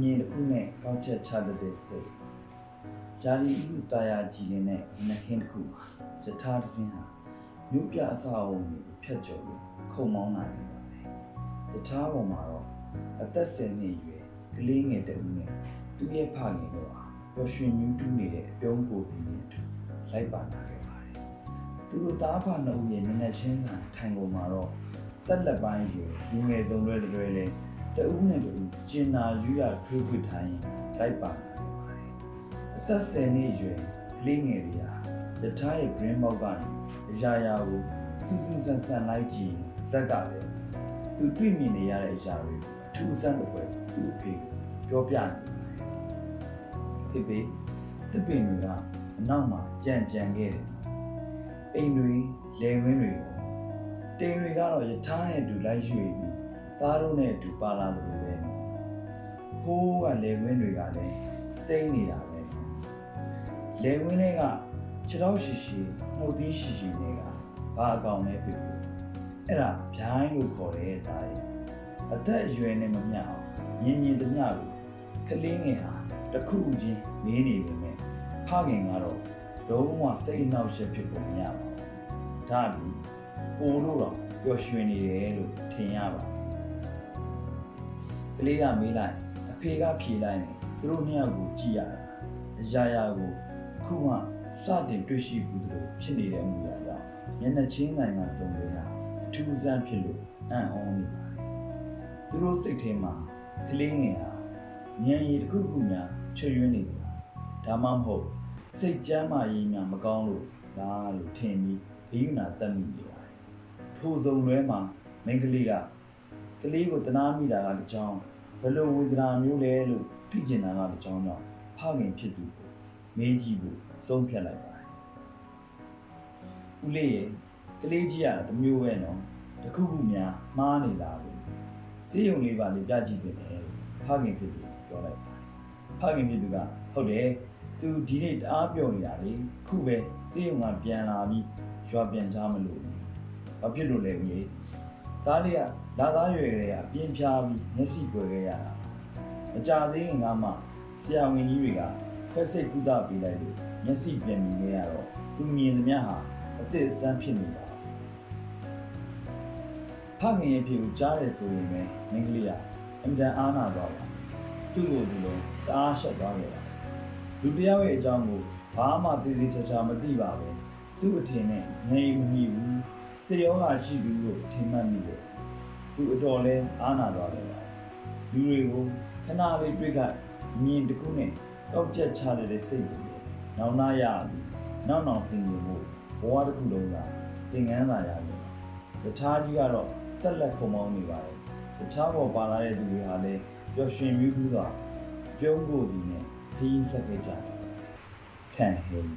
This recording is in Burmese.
မြင်တစ်ခုနဲ့ကောက်ချက်ချတတ်တဲ့စိတ်ဂျာလီဥတာယာကြည်လင်းတဲ့နှခင်းတစ်ခုမှာယထာတစ်စင်းဟာမြို့ပြအဆောက်အုံကိုဖျက်ကျော်ပြီးခုံမောင်းလာနေပါတယ်ယထာပေါ်မှာတော့အသက်ဆယ်နှစ်အရွယ်ကလေးငယ်တစ်ဦးနဲ့သူ့ရဲ့ဖခင်တို့ဟာပျော်ရွှင်ညူးတူးနေတဲ့အပြုံးကိုစီနဲ့အတူလိုက်ပါလာခဲ့ပါတယ်သူတို့သားဖနှစ်ဦးရဲ့မျက်နှာချင်းစာထိုင်ကုန်မှာတော့တက်လက်ပိုင်းယူလူငယ်ဆုံးလွဲလွဲလေး တဦးနဲ့တဦးကျင်နာယူရထွေးထွေးထိုင်လိုက်ပါလာခဲ့ပါတယ်အသက်ဆယ်နှစ်အရွယ်ကလေးငယ်တွေဟာယထာရဲ့ brain box ကနေအရာရာကိုစူးစူးဆန်ဆန်လိုက်ကြည့်ဇက်ကလည်းသူတွေ့မြင်နေရတဲ့အရာတွေအထူးဆန်းတစ်ပွဲသူ့အဖေကိုပြောပြနေတယ်ဖေဖေတစ်ပင်တွေကအနောက်မှာကြံကြံခဲ့တယ်အိမ်တွေလယ်ဝင်းတွေတိမ်တွေကတော့ယထာနဲ့အတူလိုက်ရွှေ့ပြီး သားတို့နဲ့အတူပါလာတယ်လို့ပဲဟိုးကလယ်ဝင်းတွေကလည်းစိမ့်နေတာပဲလယ်ဝင်းတွေကခြေတော့ရှိရှိနှုတ်သီးရှိရှိတွေကဘာအကောင်လဲဖြစ်ပြီးအဲ့ဒါဗျိုင်းလို့ခေါ်တယ်ဒါရဲ့အသက်အရွယ်နဲ့မမျှအောင်မြင်မြင်တမျှလို့ကလေးငယ်ဟာတစ်ခုချင်းနေနေပေမဲ့ဖခင်ကတော့လုံးဝစိတ်အနှောက်အယှက်ဖြစ်ပုံမရပါဘူးဒါအပြင်ပိုလို့တော့ပျော်ရွှင်နေတယ်လို့ထင်ရပါတယ် ကလေးကမေးလိုက်အဖေကဖြေလိုက်တယ်သူတို့နှစ်ယောက်ကိုကြည့်ရတာအရာရာကိုအခုမှစတင်တွေ့ရှိဘူးလို့ဖြစ်နေတဲ့အမှုရာကြောင့်မျက်နှာချင်းနိုင်မှာစုံလို့ရအထူးဆန်းဖြစ်လို့အံ့ဩနေပါတယ်သူတို့စိတ်ထဲမှာကလေးငယ်ဟာဉာဏ်ရည်တစ်ခုခုများချွတ်ယွင်းနေတယ်ဒါမှမဟုတ်စိတ်ကြမ်းမာရေးများမကောင်းလို့လားလို့ထင်ပြီးဘိယူနာတက်မိနေပါတယ်ထိုစုံလွဲမှာမိန်းကလေးကကလေးကိုတနာမိတာကတစ်ကြောင်း ဘယ်လိုဝေဒနာမျိုးလဲလို့သိကျင်တာကတစ်ကြောင်းတော့ဖခင်ဖြစ်သူကိုမင်းကြီးကိုဆုံးဖြတ်လိုက်ပါတယ်ဦးလေးရဲ့ကလေးကြီးကတမျိုးပဲနော်တခုခုများမှားနေလားလို့စေးရုံလေးပါလေပြကြည့်တယ်ဖခင်ဖြစ်သူပြောလိုက်ပါတယ်ဖခင်ဖြစ်သူကဟုတ်တယ်သူဒီနေ့တအားပြောနေတာလေခုပဲစေးရုံကပြန်လာပြီးရွာပြန်ချမလို့ဘာဖြစ်လို့လဲဦးလေး သားလေးကလာသားရွယ်ကလေးကပြင်းပြားပြီးမျက်စိပွေခဲ့ရတာမကြသေးခင်ကမှဆရာဝန်ကြီးတွေကဖက်စိတ်ကုသပေးလိုက်လို့မျက်စိပြန်မြင်ခဲ့ရတော့သူမြင်သမျှဟာအသစ်အဆန်းဖြစ်နေတာဖခင်ရဲ့ဖြစ်ကိုကြားတယ်ဆိုရင်ပဲမင်းကလေးကအင်တန်အားနာသွားပါသူ့ကိုယ်သူလည်းတအားရှက်သွားခဲ့တာလူတစ်ယောက်ရဲ့အကြောင်းကိုဘာမှသိသိချာချာမသိပါဘူးသူ့အထင်နဲ့နေမမိဘူး စေရောဂါရှိသူကိုထင်မှတ်မိတယ်သူအတော်လဲအားနာသွားတယ်လူတွေကိုခဏလေးတွေ့ကမြင်တခုနဲ့တောက်ကျက်ချတဲ့စိတ်တွေနောင်နာရပြီးနောက်နောက်သင်ယူမှုဘဝတစ်ခုလုံးကသင်ငန်းသာရတယ်တခြားကြီးကတော့ဆက်လက်ခုံမောင်းနေပါတယ်တခြားပေါ်ပါလာတဲ့သူတွေဟာလည်းပျော်ရွှင်မြူးပြီးတော့ပြုံးဖို့ဒီနဲ့ခရီးဆက်ခဲ့ကြတယ်ခံဟင်း